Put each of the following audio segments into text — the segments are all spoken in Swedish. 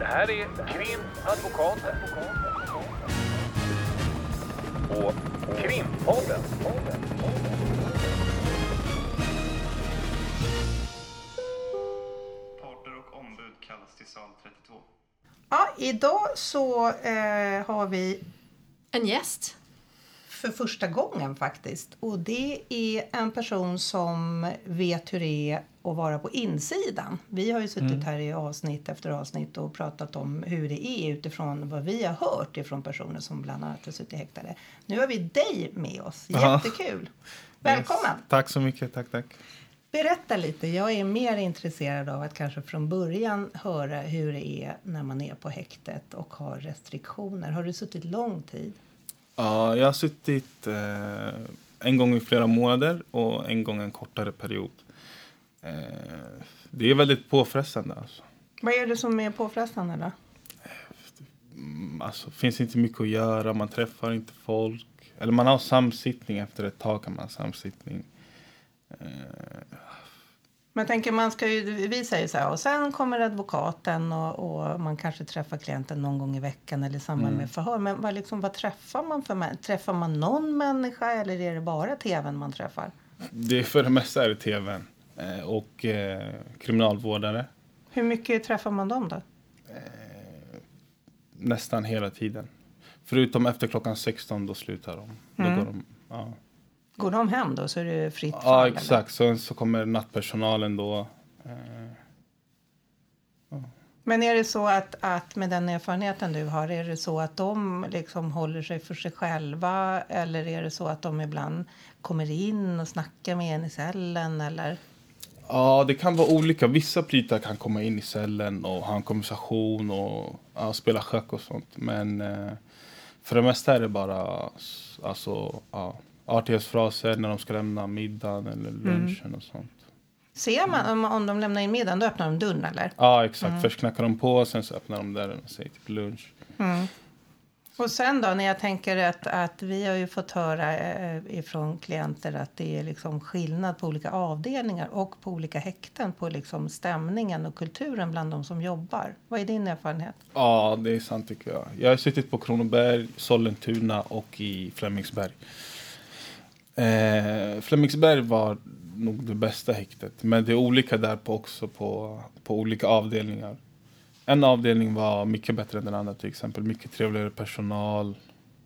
Det här är Krimadvokaten. Och Krimpodden. Parter och ombud kallas till sal 32. Ja, idag så eh, har vi En gäst. för första gången faktiskt. Och det är en person som vet hur det är att vara på insidan. Vi har ju suttit här i avsnitt efter avsnitt och pratat om hur det är utifrån vad vi har hört ifrån personer som bland annat har suttit häktade. Nu har vi dig med oss. Jättekul! Välkommen! Tack så mycket. Tack, tack. Berätta lite. Jag är mer intresserad av att kanske från början höra hur det är när man är på häktet och har restriktioner. Har du suttit lång tid? Ja, jag har suttit eh, en gång i flera månader och en gång en kortare period. Eh, det är väldigt påfrestande. Alltså. Vad är det som är påfrestande då? Mm, Alltså, finns inte mycket att göra, man träffar inte folk. Eller man har samsittning efter ett tag kan man ha samsittning. Eh, Men tänker man ska ju, vi säger så här och sen kommer advokaten och, och man kanske träffar klienten någon gång i veckan eller i samband med förhör. Men vad, liksom, vad träffar man för Träffar man någon människa eller är det bara tvn man träffar? det är för det mesta är det tvn och eh, kriminalvårdare. Hur mycket träffar man dem då? Nästan hela tiden. Förutom efter klockan 16 då slutar de. Då går de ja. Går de hem då så är det fritt fall? Ja, exakt. Sen så kommer nattpersonalen då. Eh, Men är det så att, att med den erfarenheten du har, är det så att de liksom håller sig för sig själva eller är det så att de ibland kommer in och snackar med en i cellen eller? Ja, det kan vara olika. Vissa plitar kan komma in i cellen och ha en konversation och ja, spela schack och sånt. Men eh, för det mesta är det bara alltså, ja, artighetsfraser när de ska lämna middagen eller lunchen och sånt. Ser man om, om de lämnar in middagen, då öppnar de dörren eller? Ja, exakt. Först knackar de på, sen så öppnar de dörren och säger typ lunch. Och sen då när jag tänker att, att vi har ju fått höra eh, ifrån klienter att det är liksom skillnad på olika avdelningar och på olika häkten på liksom stämningen och kulturen bland de som jobbar. Vad är din erfarenhet? Ja, det är sant tycker jag. Jag har suttit på Kronoberg, Sollentuna och i Flemingsberg. Eh, Flemingsberg var nog det bästa häktet. Men det är olika där på också på, på olika avdelningar. En avdelning var mycket bättre än den andra till exempel. Mycket trevligare personal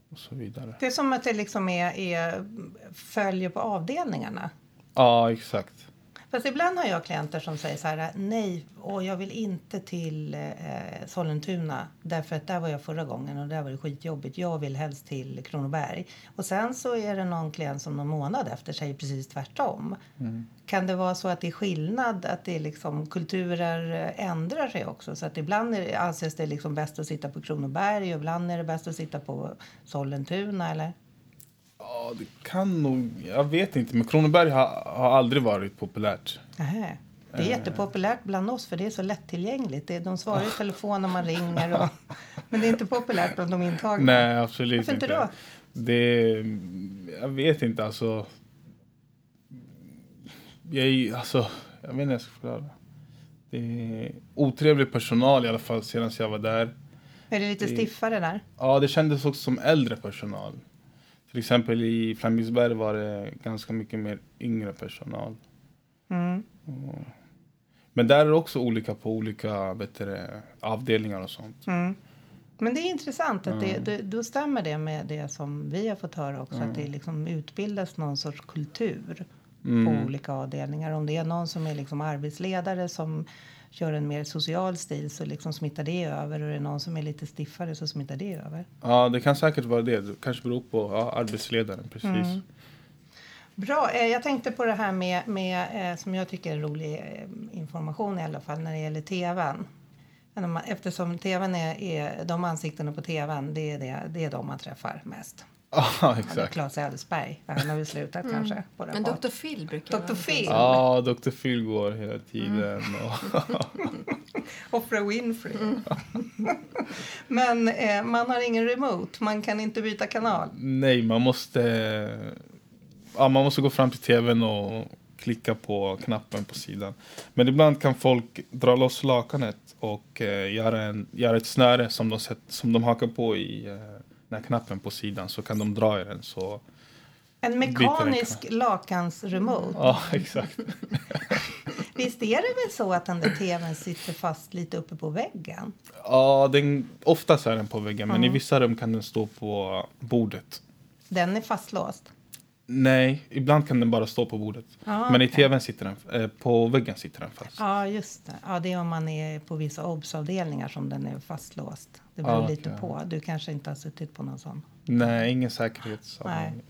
och så vidare. Det är som att det liksom är, är följer på avdelningarna. Ja, exakt. Fast ibland har jag klienter som säger så här, nej, och jag vill inte till eh, Sollentuna därför att där var jag förra gången och där var det skitjobbigt. Jag vill helst till Kronoberg. Och sen så är det någon klient som någon månad efter säger precis tvärtom. Kan det vara så att det är skillnad, att det är liksom kulturer eh, ändrar sig också? Så att ibland är anses det liksom bäst att sitta på Kronoberg och ibland är det bäst att sitta på Sollentuna eller? Ja, det kan nog... Jag vet inte, men Kronoberg har, har aldrig varit populärt. Nähä. Det är jättepopulärt bland oss för det är så lättillgängligt. Det de svarar i telefon när man ringer. Och, men det är inte populärt bland de intagna. Nej, absolut Varför inte då? Det, jag vet inte, alltså. Jag, är- alltså, jag vet inte hur jag ska förklara. Det är otrevlig personal i alla fall senast jag var där. Är det lite stiffare där? Ja, det kändes också som äldre personal. Till exempel i Flemingsberg var det ganska mycket mer yngre personal. Mm. Och- Men där är det också olika på olika det, avdelningar och sånt. Mm. Men det är intressant. att det, det, Då stämmer det med det som vi har fått höra också. Att det liksom utbildas någon sorts kultur på olika avdelningar. Om det är någon som är liksom arbetsledare som kör en mer social stil så liksom smittar det över. Och är det någon som är lite stiffare så smittar det över. Ja, det kan säkert vara det. Det kanske beror på ja, arbetsledaren, precis. Bra. Eh, Jag tänkte på det här med, med eh, som jag tycker är rolig eh, information i alla fall när det gäller tvn. Eftersom tvn är, är de ansiktena på tvn, det är, det, det är de man träffar mest. Ja, exakt. Claes Elfsberg, han har väl slutat kanske. På Men. Dr. Phil brukar Dr. vara- Phil Ja, Dr. Phil går hela tiden. Och, Oprah Winfrey. Men eh, man har ingen remote, man kan inte byta kanal. nej, man måste... Ja, man måste gå fram till tvn och klicka på knappen på sidan. Men ibland kan folk dra loss lakanet och eh, göra, en, göra ett snöre som de, sätt, som de hakar på i eh, den här knappen på sidan. Så kan de dra i den. Så, En mekanisk lakansremote. ja, exakt. Visst är det väl så att den där tvn sitter fast lite uppe på väggen? Ja, den, oftast är den på väggen, men i vissa rum kan den stå på bordet. Den är fastlåst. Nej, ibland kan den bara stå på bordet. Ah, men i tvn sitter den, eh, på väggen sitter den fast. Ja, just det. Ja, det är om man är på vissa obs-avdelningar som den är fastlåst. Det beror Ja, lite okej. på. Du kanske inte har suttit på någon sån. Nej, ingen säkerhetsavdelning.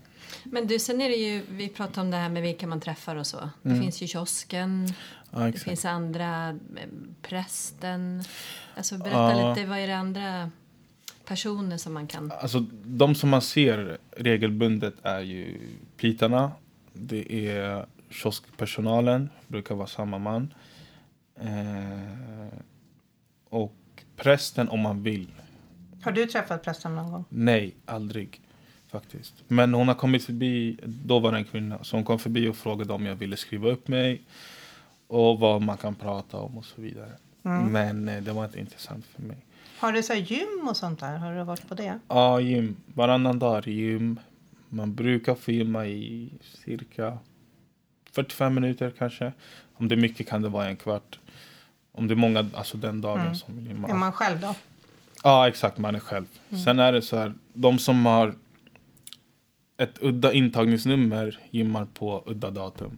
Men du, sen är det ju, vi pratade om det här med vilka man träffar och så. Det finns ju kiosken, Ja, det finns andra, eh, prästen. Alltså berätta Ja. lite, vad är det andra personer som man kan... Alltså, de som man ser regelbundet är ju plitarna. Det är kioskpersonalen, brukar vara samma man. Eh, och prästen om man vill. Har du träffat prästen någon gång? Nej, aldrig faktiskt. Men hon har kommit förbi, då var det en kvinna, så hon kom förbi och frågade om jag ville skriva upp mig. Och vad man kan prata om och så vidare. Men eh, det var inte intressant för mig. Har du så gym och sånt där? Har du varit på det? Ja, gym. Varannan dag är gym. Man brukar filma i cirka 45 minuter kanske. Om det är mycket kan det vara en kvart. Om det är många, alltså den dagen som vill gymma. Är man själv då? Ja, exakt. Man är själv. Sen är det så här, de som har ett udda intagningsnummer gymmar på udda datum.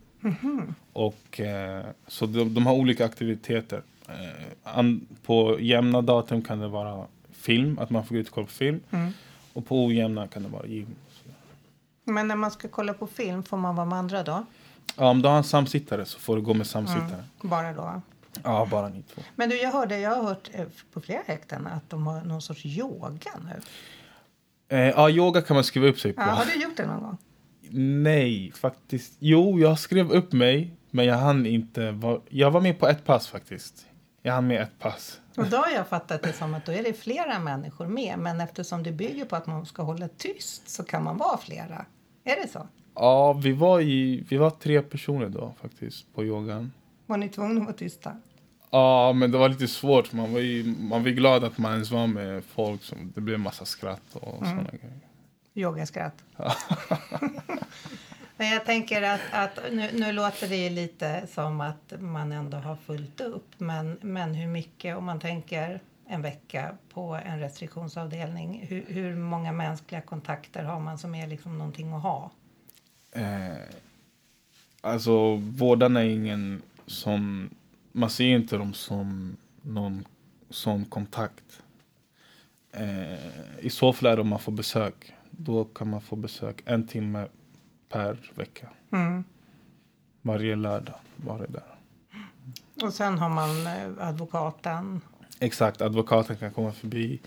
Och eh, så de, de har olika aktiviteter. Eh, an, på jämna datum kan det vara film, att man får gå ut och kolla på film. Och på ojämna kan det vara gym. Men när man ska kolla på film, får man vara med andra då? Ja, om du har en samsittare så får du gå med samsittare. Bara då? Ja, bara ni två. Men du, jag hörde, jag har hört eh, på flera häkten att de har någon sorts yoga nu. Eh, ja, yoga kan man skriva upp sig på. Ja, har du gjort det någon gång? Nej, faktiskt. Jo, jag skrev upp mig, men jag hann inte. Va- jag var med på ett pass faktiskt. Jag hann med ett pass. Och då har jag fattat det som att då är det flera människor med. Men eftersom det bygger på att man ska hålla tyst så kan man vara flera. Är det så? Ja, vi var, i, vi var tre personer då faktiskt på yogan. Var ni tvungna att vara tysta? Ja, men det var lite svårt. Man var ju man var glad att man ens var med folk. Som, det blev massa skratt och sådana grejer. Yogaskratt. Men jag tänker att, att nu, nu låter det ju lite som att man ändå har fullt upp. Men, men hur mycket, om man tänker en vecka på en restriktionsavdelning. Hur, hur många mänskliga kontakter har man som är liksom någonting att ha? Eh, alltså, vårdarna är ingen som... Man ser inte dem som någon sån kontakt. Eh, I så fall är det om man får besök. Då kan man få besök en timme per vecka. Mm. Varje lördag var det där. Och sen har man eh, advokaten. Exakt, advokaten kan komma förbi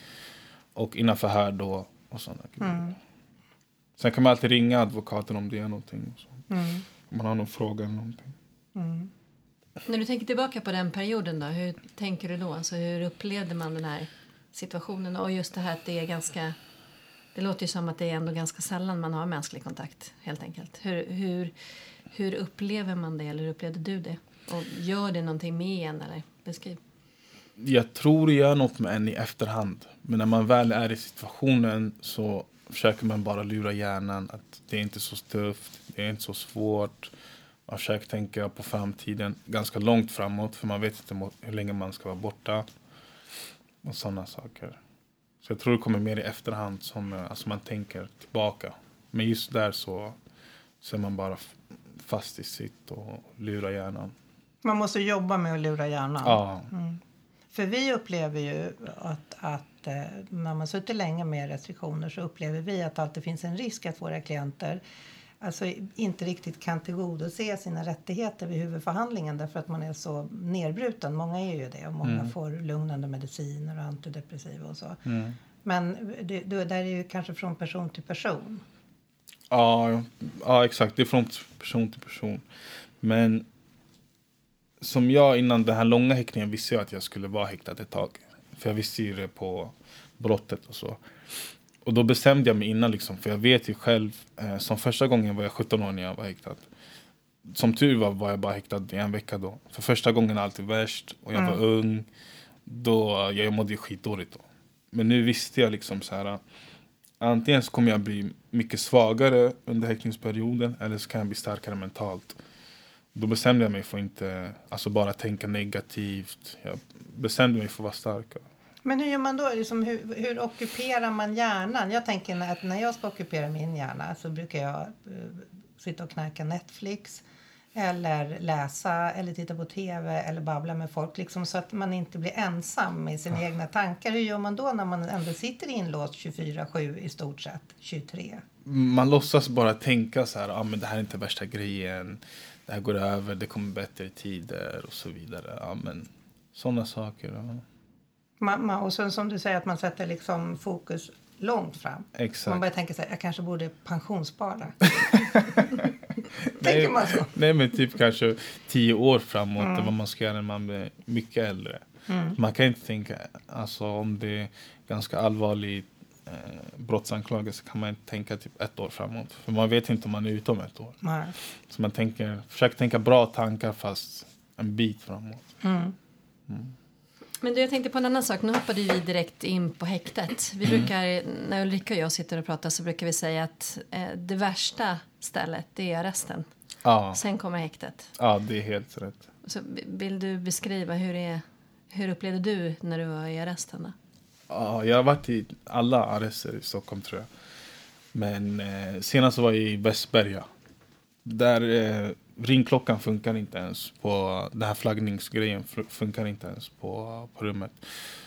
och innan förhör då och sådana grejer. Sen kan man alltid ringa advokaten om det är någonting. och Så. Om man har någon fråga eller någonting. När du tänker tillbaka på den perioden då, hur tänker du då? Alltså hur upplevde man den här situationen? Och just det här att det är ganska... Det låter ju som att det är ändå ganska sällan man har mänsklig kontakt, helt enkelt. Hur, hur, hur upplever man det, eller hur upplevde du det? Och gör det någonting med en, eller? Beskriv. Jag tror det gör något med en i efterhand. Men när man väl är i situationen så försöker man bara lura hjärnan att det är inte så tufft, det är inte så svårt. Man försöker tänka på framtiden ganska långt framåt för man vet inte hur länge man ska vara borta. Och sådana saker. Så jag tror det kommer mer i efterhand som eh, alltså man tänker tillbaka. Men just där så, så är man bara fast i sitt och lurar hjärnan. Man måste jobba med att lura hjärnan. Ja, För vi upplever ju att, att eh, när man suttit länge med restriktioner så upplever vi att det alltid finns en risk att våra klienter alltså, inte riktigt kan tillgodose sina rättigheter vid huvudförhandlingen därför att man är så nedbruten. Många är ju det och många får lugnande mediciner och antidepressiva och så. Men det, det där är ju kanske från person till person. Ja, ja, exakt. Det är från person till person. Men som jag innan den här långa häktningen visste jag att jag skulle vara häktad ett tag. För jag visste ju det på brottet och så. Och då bestämde jag mig innan liksom, för jag vet ju själv, eh, som första gången var jag 17 år när jag var häktad. som tur var var jag bara häktad i en vecka då. För första gången är alltid värst och jag var ung. Då, jag mådde skitdåligt då. Men nu visste jag liksom så här. Antingen så kommer jag bli mycket svagare under häktningsperioden eller så kan jag bli starkare mentalt. Då bestämde jag mig för att inte alltså bara tänka negativt. Jag bestämde mig för att vara stark. Men hur gör man då? Liksom, hur, hur ockuperar man hjärnan? Jag tänker att när jag ska ockupera min hjärna så brukar jag eh, sitta och knäcka Netflix eller läsa eller titta på tv eller babbla med folk liksom, så att man inte blir ensam med sina egna tankar. Hur gör man då när man ändå sitter inlåst 24-7 i stort sett, 23? Man låtsas bara tänka så här, ah, men det här är inte värsta grejen. Det här går över, det kommer bättre tider och så vidare. Ja, men sådana saker. Ja. Man, man, och sen som du säger att man sätter liksom fokus långt fram. Exakt. Man börjar tänka här, jag kanske borde pensionsspara. Nej, Tänker man så? Nej, men typ kanske tio år framåt, mm. vad man ska göra när man blir mycket äldre. Mm. Man kan inte tänka, alltså om det är ganska allvarlig eh, brottsanklagelse kan man inte tänka typ ett år framåt. För man vet inte om man är ute om ett år. Nej. Så man tänker, försöker tänka bra tankar fast en bit framåt. Mm. Men du, jag tänkte på en annan sak. Nu hoppade vi direkt in på häktet. Vi brukar, när Ulrika och jag sitter och pratar så brukar vi säga att eh, det värsta stället det är arresten. Ja, Sen kommer häktet. ja, det är helt rätt. Så vill du beskriva hur, det är, hur upplevde du när du var i arresten? Då? Ja, jag har varit i alla arrester i Stockholm tror jag. Men eh, senast var jag i Västberga. Där eh, ringklockan funkar inte ens på den här flaggningsgrejen fun- funkar inte ens på, på rummet.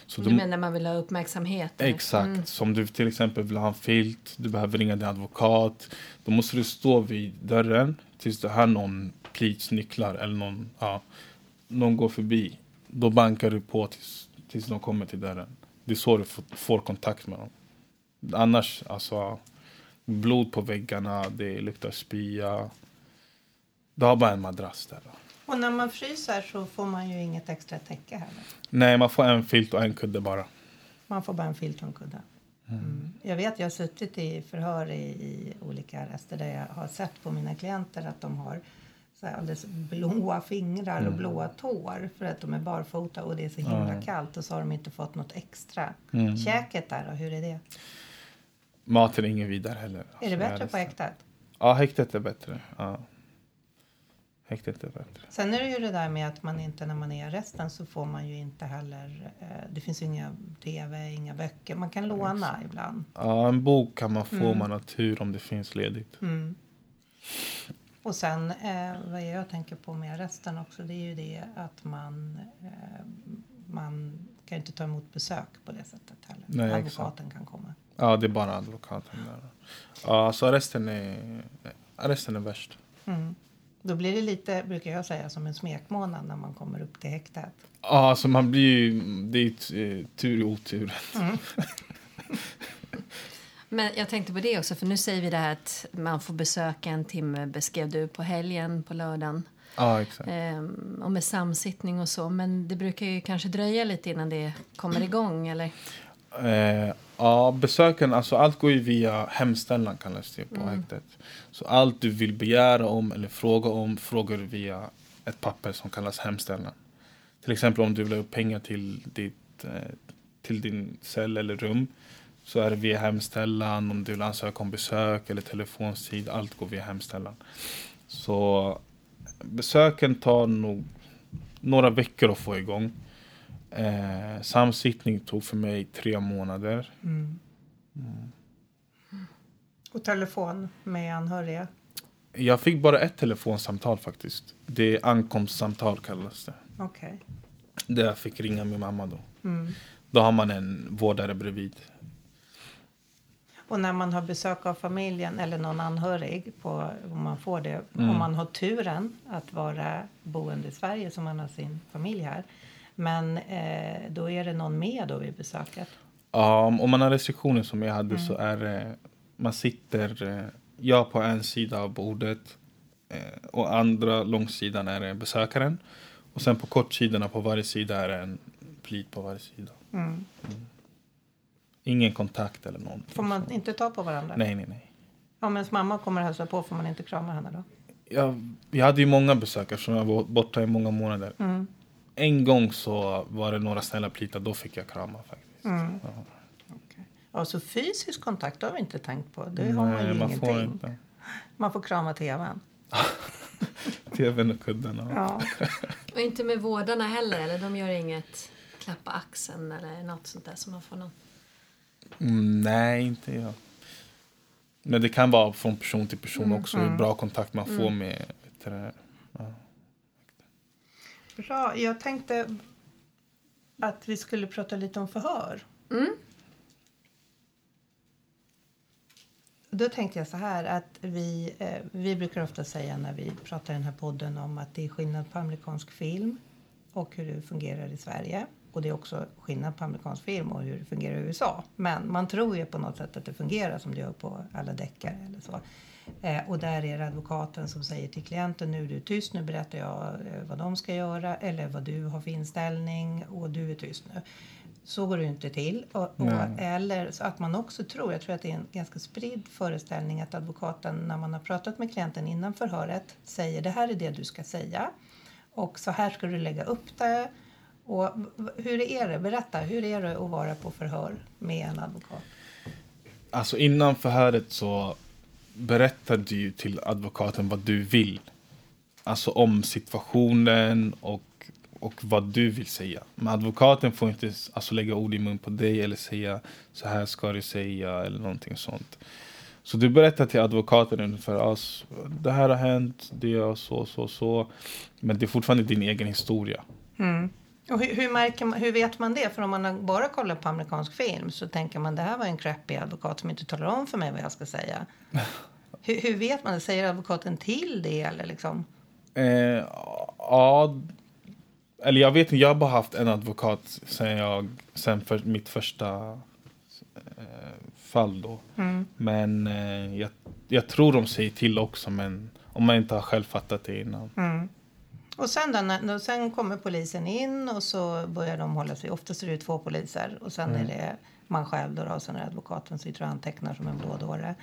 Så Du du- menar man vill ha uppmärksamhet? Exakt. Mm. Som du till exempel vill ha en filt, du behöver ringa din advokat. Då måste du stå vid dörren tills du hör någon plits nycklar eller någon, ja, någon går förbi. Då bankar du på tills, tills de kommer till dörren. Det är så du får, får kontakt med dem. Annars, alltså, blod på väggarna, det luktar spya. Du har bara en madrass där. Och när man fryser så får man ju inget extra täcke heller. Nej, man får en filt och en kudde bara. Man får bara en filt och en kudde. Mm. Jag vet, jag har suttit i förhör i, i olika arrester där jag har sett på mina klienter att de har så här alldeles blåa fingrar och blåa tår för att de är barfota och det är så himla kallt och så har de inte fått något extra. Käket där då, hur är det? Maten är ingen vidare heller. Är Alltså, det i bättre på häktet? Ja, häktet är bättre. Ja. Bättre. Sen är det ju det där med att man inte när man är i arresten så får man ju inte heller, eh, det finns ju inga tv, inga böcker, man kan låna ibland. Ja, en bok kan man få om man har tur om det finns ledigt. Mm. Och sen eh, vad jag tänker på med arresten också det är ju det att man, eh, man kan inte ta emot besök på det sättet heller. Nej, exakt. Advokaten kan komma. Ja, det är bara advokaten där. Ja, så arresten är, arresten är värst. Mm. Då blir det lite, brukar jag säga, som en smekmånad när man kommer upp till häktet. Ja, alltså man blir ju, det är ju eh, tur i otur. Men jag tänkte på det också, för nu säger vi det här att man får besöka en timme, beskrev du, på helgen, på lördagen. Ja, exakt. Ehm, och med samsittning och så. Men det brukar ju kanske dröja lite innan det kommer igång, eller? Eh, ja, besöken, alltså allt går ju via hemställan kallas det på häktet. Så allt du vill begära om eller fråga om frågar du via ett papper som kallas hemställan. Till exempel om du vill ha pengar till, ditt, eh, till din cell eller rum så är det via hemställan. Om du vill ansöka om besök eller telefonstid, allt går via hemställan. Så besöken tar nog några veckor att få igång. Eh, samsittning tog för mig tre månader. Och telefon med anhöriga. Jag fick bara ett telefonsamtal faktiskt. Det är ankomstsamtal kallas det. Okej. Där jag fick ringa min mamma då. Mm. Då har man en vårdare bredvid. Och när man har besök av familjen eller någon anhörig, på, om man får det, Mm. om man har turen att vara boende i Sverige som man har sin familj här. Men eh, då är det någon med då vid besöket. Ja, om om man har restriktioner som jag hade så är det, man sitter, eh, jag på en sida av bordet eh, och andra långsidan är det besökaren. Och sen på kortsidorna på varje sida är det en plit på varje sida. Mm. Ingen kontakt eller någonting. Får man inte ta på varandra? Nej, nej, nej. Om ens mamma kommer och hälsar på får man inte krama henne då? jag, jag hade ju många besök eftersom jag var borta i många månader. Mm. En gång så var det några snälla plitar, då fick jag krama faktiskt. Mm. Ja. Alltså fysisk kontakt har vi inte tänkt på. Det har man ju Nej, man ingenting. får inte. Man får krama tvn. TVn och kuddarna. Ja. Och inte med vårdarna heller, eller de gör inget klappa axeln eller något sånt där som man får någon... Mm, nej, inte jag. Men det kan vara från person till person också, hur bra kontakt man får med vet du, ja. Bra. Jag tänkte att vi skulle prata lite om förhör. Mm. Då tänkte jag så här att vi, eh, vi brukar ofta säga när vi pratar i den här podden om att det är skillnad på amerikansk film och hur det fungerar i Sverige. Och det är också skillnad på amerikansk film och hur det fungerar i USA. Men man tror ju på något sätt att det fungerar som det gör på alla deckare eller så. Eh, och där är det advokaten som säger till klienten nu är du tyst, nu berättar jag eh, vad de ska göra eller vad du har för inställning och du är tyst nu. Så går det ju inte till. Och, och, eller så att man också tror, jag tror att det är en ganska spridd föreställning att advokaten när man har pratat med klienten innan förhöret säger det här är det du ska säga och så här ska du lägga upp det. Och hur är det? Berätta, hur är det att vara på förhör med en advokat? Alltså innan förhöret så berättar du till advokaten vad du vill. Alltså om situationen och, och vad du vill säga. Men advokaten får inte alltså, lägga ord i mun på dig eller säga så här ska du säga eller någonting sånt. Så du berättar till advokaten ungefär alltså, det här har hänt, det är så, så, så. Men det är fortfarande din egen historia. Och hur, hur, märker man, hur vet man det? För om man bara kollar på amerikansk film så tänker man det här var en crappy advokat som inte talar om för mig vad jag ska säga. hur, hur vet man det? Säger advokaten till det eller liksom? Eh, ja, eller jag vet inte, jag har bara haft en advokat sen, jag, sen för mitt första eh, fall då. Men eh, jag, jag tror de säger till också, men om man inte har själv fattat det innan. Och sen, då, sen kommer polisen in och så börjar de hålla sig. Oftast är det två poliser och sen är det man själv då, då och sen är det advokaten sitter och antecknar som en blådåre.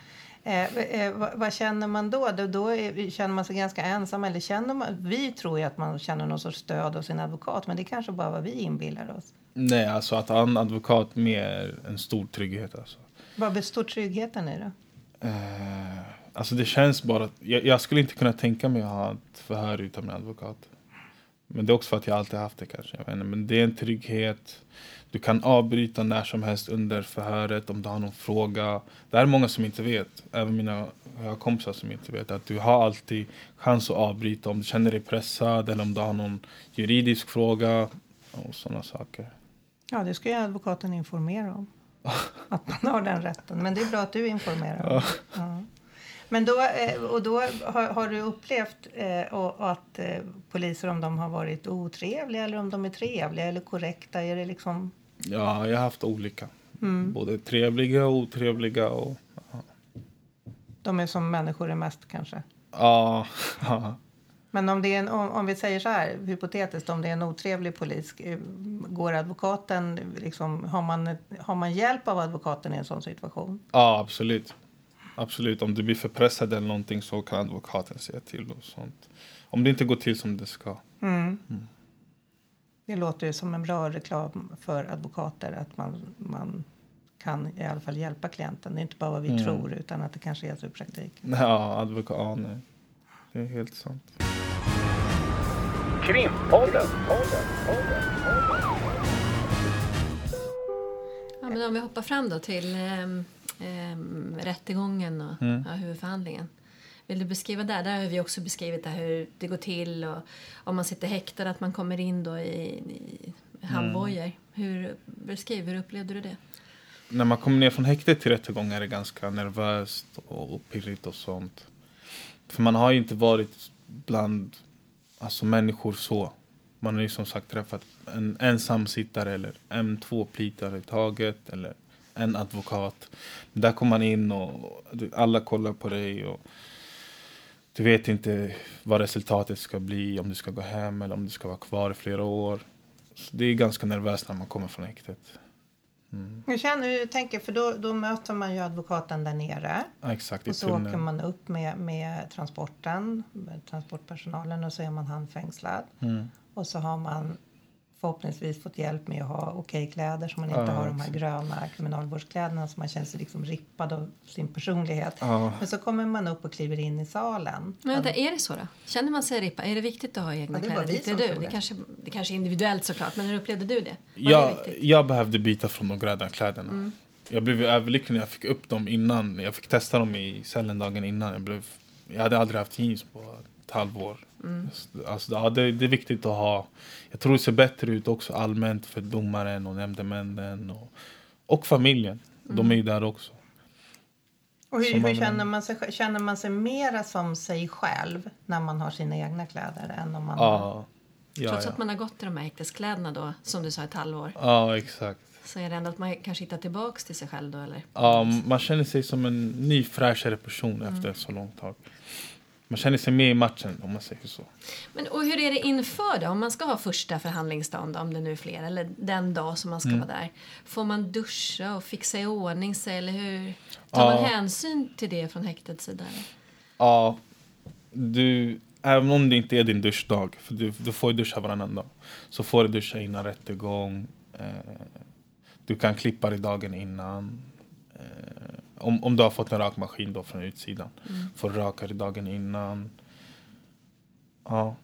Eh, eh, vad, vad känner man då? Då, då är, känner man sig ganska ensam eller känner man, vi tror ju att man känner någon sorts stöd av sin advokat men det är kanske bara vad vi inbillar oss. Nej, alltså att ha en advokat mer en stor trygghet alltså. Vad består tryggheten i då? Eh, alltså det känns bara, jag, jag skulle inte kunna tänka mig att ha ett förhör utan min advokat. Men det är också för att jag alltid haft det kanske. Jag vet inte, men det är en trygghet. Du kan avbryta när som helst under förhöret om du har någon fråga. Det är många som inte vet, även mina kompisar som inte vet, att du har alltid chans att avbryta om du känner dig pressad eller om du har någon juridisk fråga och sådana saker. Ja, det ska ju advokaten informera om. Att man har den rätten. Men det är bra att du informerar. om det. Ja. Men då, eh, och då har, har du upplevt eh, och att eh, poliser, om de har varit otrevliga eller om de är trevliga eller korrekta? Är det liksom... Ja, jag har haft olika. Både trevliga och otrevliga. Och, De är som människor är mest kanske. ja, ja. Men om, det är en, om, om vi säger så här, hypotetiskt, om det är en otrevlig polis, går advokaten, liksom, har, man, har man hjälp av advokaten i en sån situation? Ja, absolut. Absolut. Om du blir förpressad eller någonting så kan advokaten säga till och sånt. Om det inte går till som det ska. Det låter ju som en bra reklam för advokater att man, man kan i alla fall hjälpa klienten. Det är inte bara vad vi tror utan att det kanske är så i praktiken. Ja, advokat, ja, nej. Det är helt sant. Krimpodden. Podden. Podden. Ja, men om vi hoppar fram då till um, um, rättegången och Mm. ja, huvudförhandlingen. Vill du beskriva där? Där har vi också beskrivit det, hur det går till och om man sitter häktad att man kommer in då i, i handbojor. Mm. Hur, beskriv, hur upplevde du det? När man kommer ner från häktet till rättegång är det ganska nervöst och pirrigt och sånt. För man har ju inte varit bland alltså, människor så. Man har ju som sagt träffat en ensamsittare eller en, två plitar i taget eller en advokat. Där kommer man in och alla kollar på dig och du vet inte vad resultatet ska bli, om du ska gå hem eller om du ska vara kvar i flera år. Så det är ganska nervöst när man kommer från häktet. Hur känner du? tänker, för då, då möter man ju advokaten där nere. Ja, exakt, Och så åker tunneln. man upp med, med transporten, med transportpersonalen och så är man handfängslad. Mm. Och så har man förhoppningsvis fått hjälp med att ha okej kläder så man inte Ja, har de här gröna kriminalvårdskläderna så man känner sig liksom rippad av sin personlighet. Ja. Men så kommer man upp och kliver in i salen. Men vänta, är det så då? Känner man sig rippa? Är det viktigt att ha egna Ja, det kläder? som du? Det det. kanske, det kanske är individuellt såklart, men hur upplevde du det? Var det Jag, jag behövde byta från de gröna kläderna. Mm. Jag blev överlycklig när jag fick upp dem innan. Jag fick testa dem i cellen dagen innan. Jag, blev, jag hade aldrig haft jeans på ett halvår. Mm. Alltså, ja, det, det är viktigt att ha. Jag tror det ser bättre ut också allmänt för domaren och nämndemännen. Och, och familjen. Mm. De är ju där också. Och hur, hur känner, man sig, känner man sig mera som sig själv när man har sina egna kläder än om man har... Ja, ja, Trots ja. att man har gått i de här häkteskläderna då, som du sa, ett halvår. ja exakt. Så är det ändå att man kanske hittar tillbaks till sig själv då, eller? Ja, man känner sig som en ny fräschare person Mm. efter så långt tag. Man känner sig med i matchen om man säger så. Men och hur är det inför då? Om man ska ha första förhandlingsdagen, då, om det nu är fler, eller den dag som man ska Mm. vara där. Får man duscha och fixa i ordning sig, eller hur? Tar man Ja. hänsyn till det från häktets sida? eller? Ja, du, även om det inte är din duschdag, för du, du får ju duscha varannan dag, så får du duscha innan rättegång. Eh, du kan klippa dig dagen innan. Eh, om, om du har fått en rakmaskin då från utsidan. Får du raka dig dagen innan. Ja.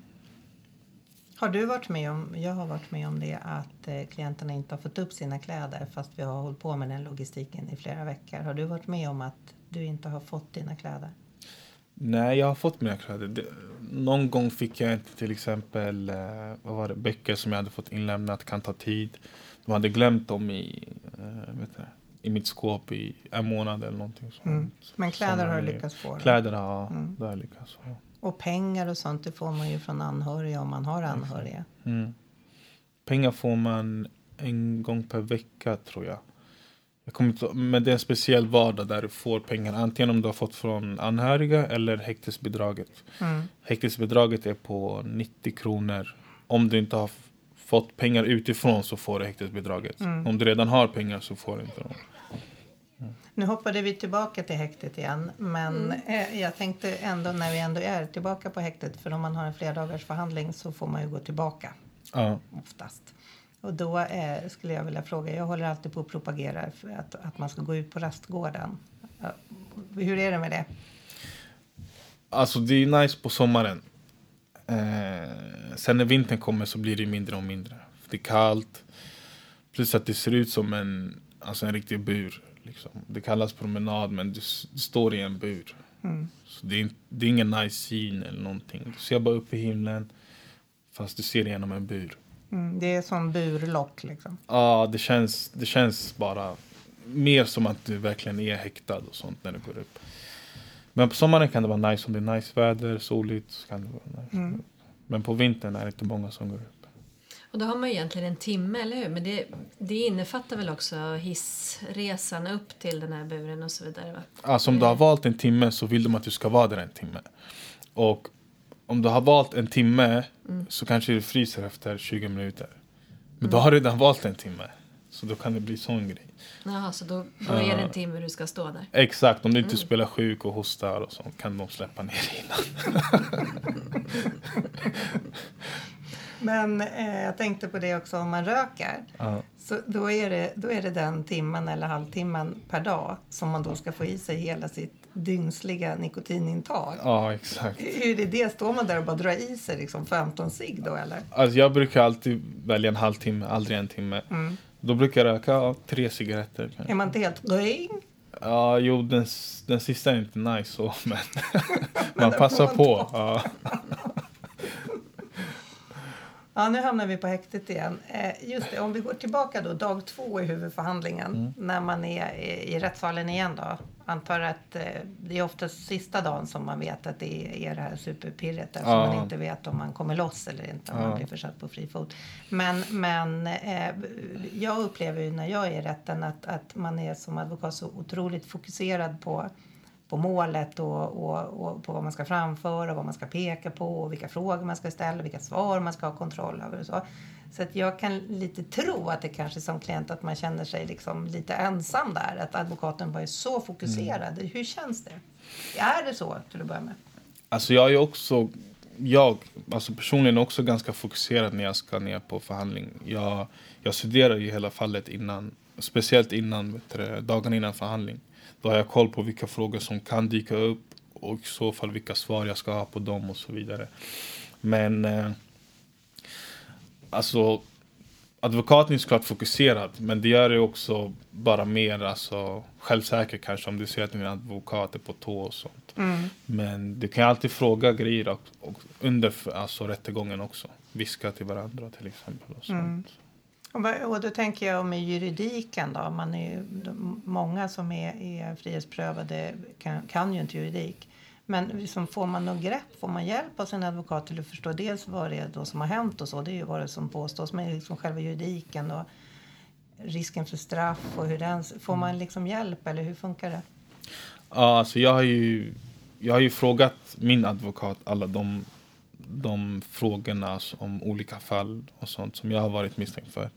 Har du varit med om, jag har varit med om det, att eh, klienterna inte har fått upp sina kläder fast vi har hållit på med den logistiken i flera veckor. Har du varit med om att du inte har fått dina kläder? Nej, jag har fått mina kläder. Det, någon gång fick jag inte till exempel eh, vad var det, böcker som jag hade fått inlämnat, kan ta tid. De hade glömt dem i, eh, vet du, i mitt skåp i en månad eller någonting sånt. Mm. Men kläder Såna har du lyckats få? då? Kläder, ja. Mm. Det har jag lyckats få. Och pengar och sånt, det får man ju från anhöriga om man har anhöriga. Mm. Pengar får man en gång per vecka tror jag. jag kommer inte, men det är en speciell vardag där du får pengar. Antingen om du har fått från anhöriga eller häktesbidraget. Mm. Häktesbidraget är på 90 kronor. Om du inte har fått pengar utifrån så får du häktesbidraget. Mm. Om du redan har pengar så får du inte dem. Nu hoppade vi tillbaka till häktet igen, men eh, jag tänkte ändå när vi ändå är tillbaka på häktet, för om man har en flerdagars förhandling så får man ju gå tillbaka Ja. oftast. Och då eh, skulle jag vilja fråga, jag håller alltid på att propagera för att, att man ska gå ut på rastgården. Hur är det med det? Alltså det är nice på sommaren. Eh, sen när vintern kommer så blir det mindre och mindre. Det är kallt. Plus att det ser ut som en, alltså en riktig bur. Liksom. Det kallas promenad men du, du står i en bur. Mm. Så det är, det är ingen nice syn eller någonting. Du ser bara upp i himlen. Fast du ser genom en bur. Mm, det är som burlock liksom. Ja, det känns, det känns bara mer som att du verkligen är häktad och sånt när du går upp. Men på sommaren kan det vara nice om det är nice väder, soligt. Så kan det vara nice. Mm. Men på vintern är det inte många som går upp. Och då har man ju egentligen en timme, eller hur? Men det, det innefattar väl också hissresan upp till den här buren och så vidare, va? Alltså om du har valt en timme så vill de att du ska vara där en timme. Och om du har valt en timme så kanske du fryser efter 20 minuter. Men du har redan valt en timme. Så då kan det bli sån grej. Jaha, så då, då är det en timme du ska stå där. Exakt, om du inte spelar sjuk och hostar och sånt kan de släppa ner innan. Men eh, jag tänkte på det också om man röker. Ja. Så då är, det, då är det den timmen eller halvtimmen per dag som man då ska få i sig hela sitt dygnsliga nikotinintag. Ja, exakt. Hur är det? Står man där och bara drar i sig liksom 15 cigg då eller? Alltså jag brukar alltid välja en halvtimme, aldrig en timme. Mm. Då brukar jag röka ja, tre cigaretter. kanske. Är man inte helt ring? Ja, jo, den, den sista är inte nice så, men man passar på. Ja. Ja, nu hamnar vi på häktet igen. Eh, just det, om vi går tillbaka då, dag två i huvudförhandlingen, när man är i, rättssalen igen då. Antar att eh, det är oftast sista dagen som man vet att det är det här superpirret där, så Ja. man inte vet om man kommer loss eller inte, om Ja. man blir försatt på fri fot. Men, men eh, jag upplever ju när jag är i rätten att, att man är som advokat så otroligt fokuserad på på målet och, och, och på vad man ska framföra, vad man ska peka på och vilka frågor man ska ställa, vilka svar man ska ha kontroll över och så. Så att jag kan lite tro att det kanske som klient att man känner sig liksom lite ensam där. Att advokaten bara är så fokuserad. Hur känns det? Är det så till att börja med? Alltså jag är också, jag alltså personligen också ganska fokuserad när jag ska ner på förhandling. Jag, jag studerar ju hela fallet innan, speciellt innan, dagen innan förhandling. Då har jag koll på vilka frågor som kan dyka upp och i så fall vilka svar jag ska ha på dem och så vidare. Men eh, alltså advokaten är såklart fokuserad men det gör det också bara mer alltså, självsäker kanske om du ser att din advokat är på tå och sånt. Men du kan alltid fråga grejer och, och under alltså, rättegången också. Viska till varandra till exempel. Och sånt. Och, vad- och då tänker jag med juridiken då. Man är ju, många som är, är frihetsprövade kan, kan ju inte juridik. Men liksom får man något grepp, får man hjälp av sin advokat till att förstå dels vad det är då som har hänt och så, det är ju vad det som påstås, men liksom själva juridiken och risken för straff och hur den, får man liksom hjälp eller hur funkar det? Ja, alltså jag har ju, jag har ju frågat min advokat alla de, de frågorna om olika fall och sånt som jag har varit misstänkt för.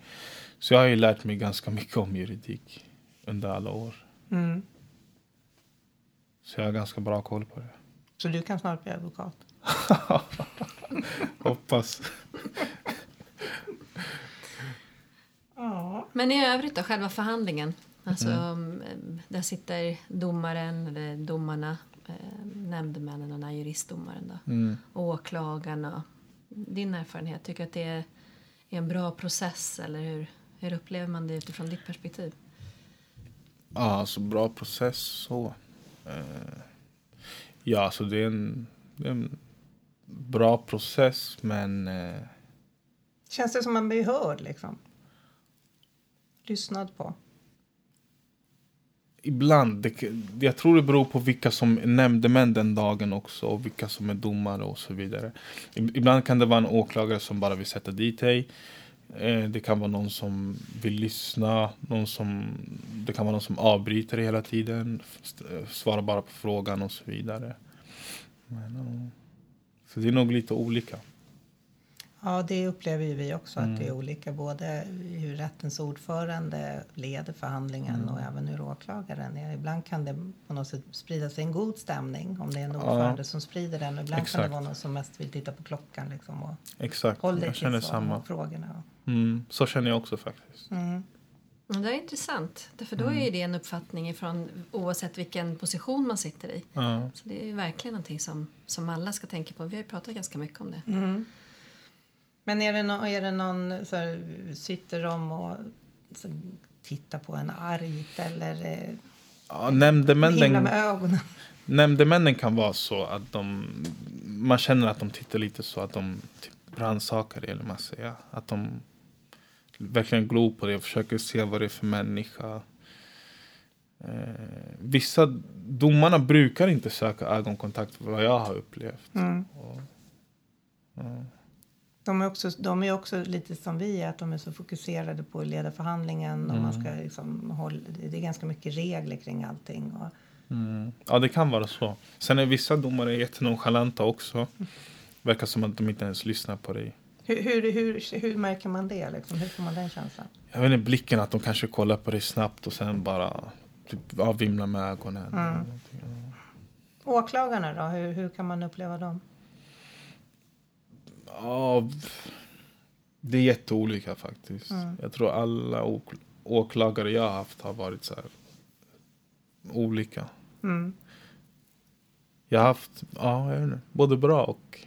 Så jag har ju lärt mig ganska mycket om juridik under alla år. Mm. Så jag har ganska bra koll på det. Så du kan snart bli advokat? Hoppas. Ja. Men i övrigt då, själva förhandlingen. Alltså, mm. Där sitter domaren, eller domarna, eh, nämndemännen och den här juristdomaren. Då. Mm. Och åklagarna. Din erfarenhet, tycker du att det är, är en bra process eller hur, hur upplever man det utifrån ditt perspektiv? Ja, alltså bra process så. Eh, ja, alltså det är en, det är en bra process men eh, Känns det som man blir hörd liksom? Lyssnad på? Ibland. Det, jag tror det beror på vilka som är nämndemän den dagen också och vilka som är domare och så vidare. Ibland kan det vara en åklagare som bara vill sätta dit dig. Eh, det kan vara någon som vill lyssna. Någon som, det kan vara någon som avbryter dig hela tiden. Eh, svarar bara på frågan och så vidare. Men. Så det är nog lite olika. Ja, det upplever ju vi också att det är olika. Både hur rättens ordförande leder förhandlingen och även hur åklagaren är. Ibland kan det på något sätt sprida sig en god stämning om det är en ordförande som sprider den. Och ibland kan Exakt. det vara någon som mest vill titta på klockan liksom, och Exakt, håll dig jag till samma. frågorna. Mm, så känner jag också faktiskt. Mm. Ja, Det är intressant, därför då är det en uppfattning ifrån oavsett vilken position man sitter i. Ja. Så det är verkligen någonting som, som alla ska tänka på. Vi har ju pratat ganska mycket om det. Men är det, nå är det någon, så här, sitter de och så, tittar på en argt eller eh, Ja, nämndemännen, med ögonen? nämndemännen kan vara så att de, man känner att de tittar lite så att de typ rannsakar det, eller man säger. Att de verkligen glor på det och försöker se vad det är för människa. Eh, vissa domarna brukar inte söka ögonkontakt vad jag har upplevt. Mm. Och, ja. De är, också, de är också lite som vi är, att de är så fokuserade på att leda förhandlingen. Och man Mm. ska liksom hålla, det är ganska mycket regler kring allting. Och, Mm. Ja, det kan vara så. Sen är vissa domare jättenonchalanta också. Verkar som att de inte ens lyssnar på dig. hur, hur, hur, hur märker man det? Liksom? Hur får man den känslan? Jag vet inte, blicken att de kanske kollar på dig snabbt och sen bara typ, ja, vimlar med ögonen. Mm. Åklagarna då, hur, hur kan man uppleva dem? Ja, det är jätteolika faktiskt. Mm. Jag tror alla åk- åklagare jag har haft har varit så här olika. Mm. Jag har haft, ja, jag vet inte, både bra och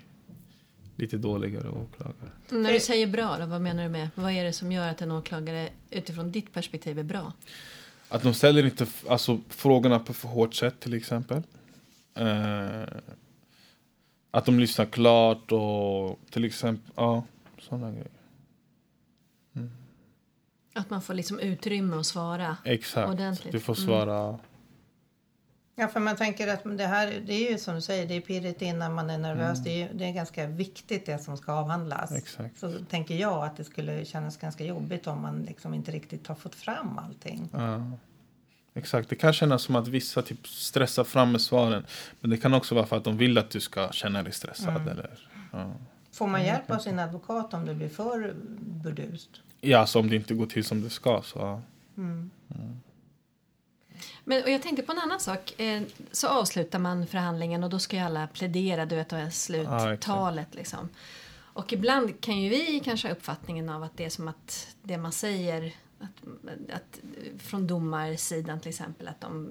lite dåligare åklagare. När du säger bra, då, vad menar du med? Vad är det som gör att en åklagare utifrån ditt perspektiv är bra? Att de ställer inte alltså, frågorna på för hårt sätt till exempel. Eh, att de lyssnar klart och till exempel, ja, sådana grejer. Att man får liksom utrymme att svara. Exakt, Ordentligt. du får Mm. svara. Ja, för man tänker att det här, det är ju som du säger, det är pirrigt innan man är nervös. Det, är, det är ganska viktigt det som ska avhandlas. Mm. Exakt. Så tänker jag att det skulle kännas ganska jobbigt om man liksom inte riktigt har fått fram allting. Ja. Exakt, det kan kännas som att vissa typ stressar fram med svaren. Men det kan också vara för att de vill att du ska känna dig stressad. Mm. Eller, ja. Får man hjälp av sin advokat om det blir för burdust? Ja, alltså om det inte går till som det ska så... ja. Men, och jag tänkte på en annan sak. Eh, så avslutar man förhandlingen och då ska ju alla plädera, du vet, och är sluttalet liksom. Och ibland kan ju vi kanske ha uppfattningen av att det är som att det man säger att, att från domarsidan till exempel att de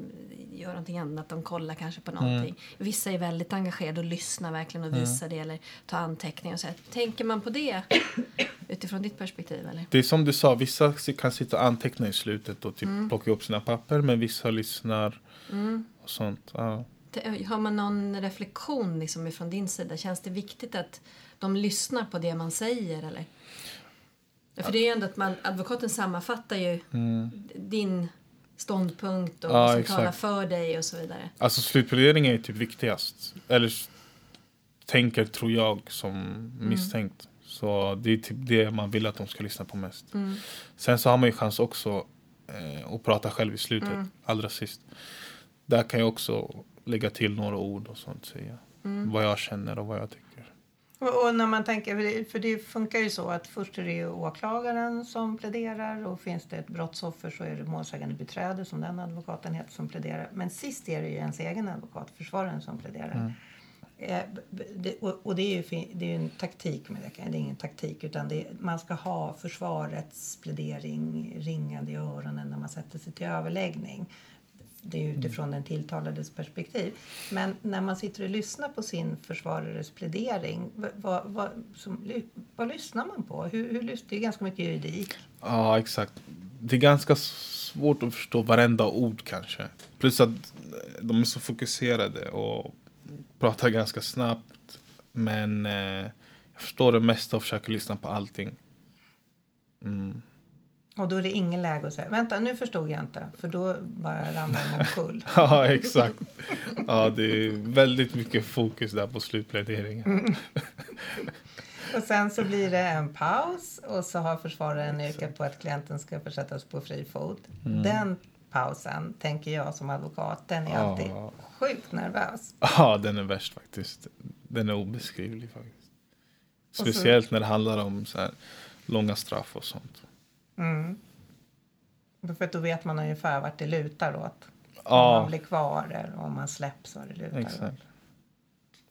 gör någonting annat, de kollar kanske på någonting. Vissa är väldigt engagerade och lyssnar verkligen och visar det eller tar anteckningar och så. här. Tänker man på det utifrån ditt perspektiv eller? Det är som du sa, vissa kan sitta och anteckna i slutet och typ Mm. plocka upp sina papper men vissa lyssnar och sånt. Ja. Har man någon reflektion liksom ifrån din sida? Känns det viktigt att de lyssnar på det man säger? Eller? För det är ju ändå att man, advokaten sammanfattar ju din ståndpunkt och Ja, som exakt. talar för dig och så vidare. Alltså slutplädering är typ viktigast. Eller tänker, tror jag, som misstänkt. Så det är typ det man vill att de ska lyssna på mest. Sen så har man ju chans också eh, att prata själv i slutet, allra sist. Där kan jag också lägga till några ord och sånt säga. Vad jag känner och vad jag tycker. Och, när man tänker, för det, för det funkar ju så att först är det åklagaren som pläderar och finns det ett brottsoffer så är det målsägande beträde som den advokaten heter som pläderar. Men sist är det ju ens egen advokat, försvararen, som pläderar. Eh, b- b- det, och, och det är ju det är ju en taktik med det, är ingen taktik utan det, man ska ha försvarets plädering ringande i öronen när man sätter sig till överläggning. Det är utifrån den tilltalades perspektiv. Men när man sitter och lyssnar på sin försvarares plädering, vad, vad, som, vad lyssnar man på? Hur, hur, det är ganska mycket juridik. Ja, exakt. Det är ganska svårt att förstå varenda ord kanske. Plus att de är så fokuserade och pratar ganska snabbt. Men eh, jag förstår det mesta och försöker lyssna på allting. Mm. Och då är det ingen läge att säga vänta nu förstod jag inte för då bara ramlar man omkull. Ja, exakt. Ja, det är väldigt mycket fokus där på slutpläderingen. Och sen så blir det en paus och så har försvararen yrkat på att klienten ska försättas på fri fot. Den pausen, tänker jag som advokat, den är Ja. alltid sjukt nervös. Ja, den är värst faktiskt. Den är obeskrivlig faktiskt. så- Speciellt när det handlar om så här, långa straff och sånt. Mm. För då vet man ungefär vart det lutar åt. Om Ja. man blir kvar eller om man släpps vad det lutar åt. Exakt.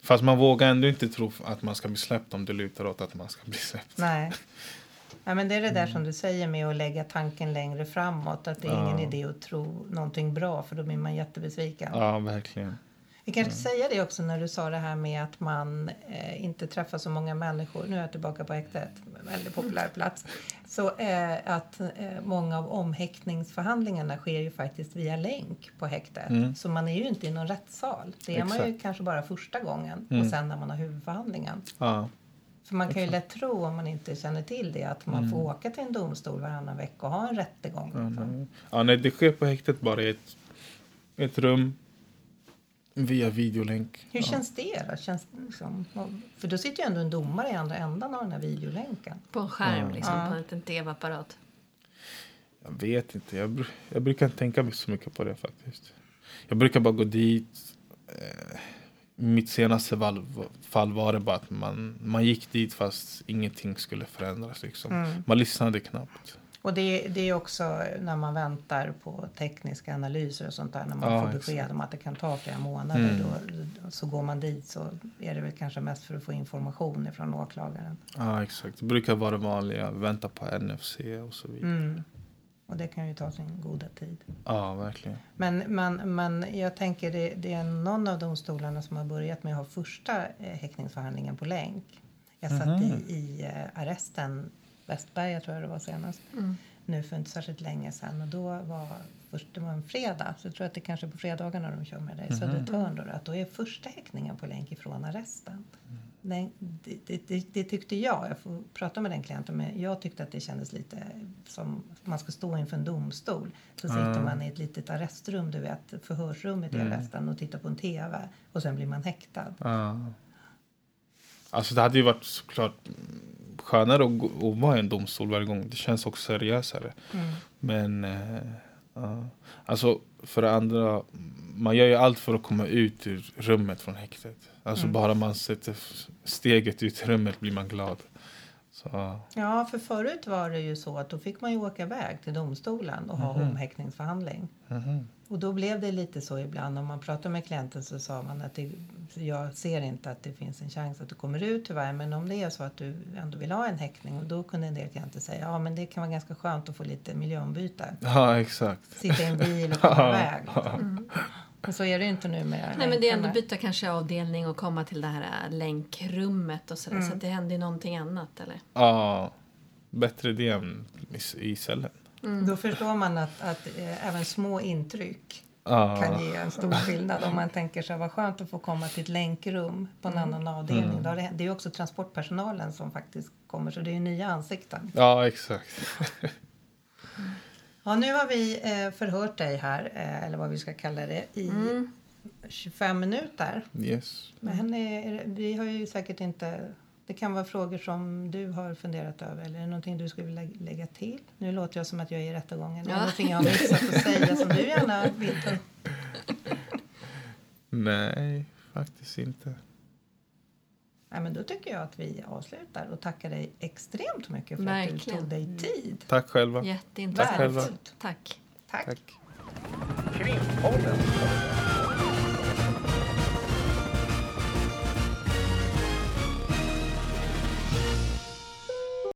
Fast man vågar ändå inte tro att man ska bli släppt om det lutar åt att man ska bli släppt. Nej. Ja, men det är det där Mm. som du säger med att lägga tanken längre framåt. Att det är ingen idé att tro någonting bra för då blir man jättebesviken. Ja, verkligen. Vi kanske ska säga det också när du sa det här med att man eh, inte träffar så många människor. Nu är jag tillbaka på häktet, väldigt populär plats. Så eh, att eh, många av omhäktningsförhandlingarna sker ju faktiskt via länk på häktet. Så man är ju inte i någon rättssal. Det är man ju Exakt. kanske bara första gången och sen när man har huvudförhandlingen. Ja, För man kan ju lätt tro om man inte känner till det att man Mm. får åka till en domstol varannan vecka och ha en rättegång. liksom. ja nej, det sker på häktet bara i ett, ett rum via videolänk. Hur ja. känns det då? Känns det liksom, för då sitter ju ändå en domare i andra ändan av den här videolänken. På en skärm, liksom, Ja. på en liten tv-apparat. Jag vet inte. Jag, jag brukar inte tänka så mycket på det faktiskt. Jag brukar bara gå dit. Eh, mitt senaste fall var det bara att man, man gick dit fast ingenting skulle förändras. Liksom. Man lyssnade knappt. Och det, det är också när man väntar på tekniska analyser och sånt där. När man Ja, får besked exakt. Mm. om att det kan ta flera månader. Då, så går man dit så är det väl kanske mest för att få information från åklagaren. Ja, exakt. Det brukar vara det vanliga. Vänta på NFC och så vidare. Mm. Och det kan ju ta sin goda tid. Ja, verkligen. Men, men, men jag tänker det, det är någon av domstolarna som har börjat med att ha första eh, häktningsförhandlingen på länk. Jag satt i, i eh, arresten, Västberga tror jag det var senast, nu för inte särskilt länge sedan. Och då var först, det var en fredag, så jag tror att det kanske är på fredagarna de kör med det i Södertörn. Då, att då är första häktningen på länk ifrån arresten. Nej, det, det, det, det tyckte jag. Jag får prata med den klienten. Men jag tyckte att det kändes lite som man ska stå inför en domstol. Så sitter man i ett litet arrestrum, du vet, förhörsrummet i arresten och tittar på en tv. Och sen blir man häktad. Ja. Alltså det hade ju varit såklart mm, skönare att, gå- att vara i en domstol varje gång. Det känns också seriösare. Men eh, Ja. Alltså, för det andra, man gör ju allt för att komma ut ur rummet från häktet. Alltså Mm. bara man sätter steget ut i rummet blir man glad. Så, Ja, för förut var det ju så att då fick man ju åka iväg till domstolen och ha omhäktningsförhandling. mhm. Och då blev det lite så ibland om man pratade med klienten så sa man att det, jag ser inte att det finns en chans att du kommer ut tyvärr men om det är så att du ändå vill ha en häktning och då kunde en del klienter säga ja men det kan vara ganska skönt att få lite miljöombyte. Ja, exakt. Sitta i en bil och komma iväg. Liksom. Men så är det ju inte nu med Nej, men det är ändå byta kanske avdelning och komma till det här länkrummet och sådär. Mm. Så att det händer ju någonting annat eller? Ja, bättre det än i, i cellen. Då förstår man att, att eh, även små intryck Ja, kan ge en stor skillnad. Om man tänker sig vad skönt att få komma till ett länkrum på en annan avdelning. Då har det, det är ju också transportpersonalen som faktiskt kommer så det är ju nya ansikten. ja exakt. Ja, nu har vi eh, förhört dig här, eh, eller vad vi ska kalla det, i 25 minuter. Yes. Men eh, vi har ju säkert inte... Det kan vara frågor som du har funderat över eller är det någonting du skulle vilja lägga till? Nu låter jag som att jag är i rättegången. Är det Ja. någonting jag har missat att säga som du gärna vill ta upp? Nej, faktiskt inte. Nej, men då tycker jag att vi avslutar och tackar dig extremt mycket för att du Verkligen. tog dig tid. Tack själva. Jätteintressant. själva. Värdefullt. Tack. Tack. Tack. Krimpodden.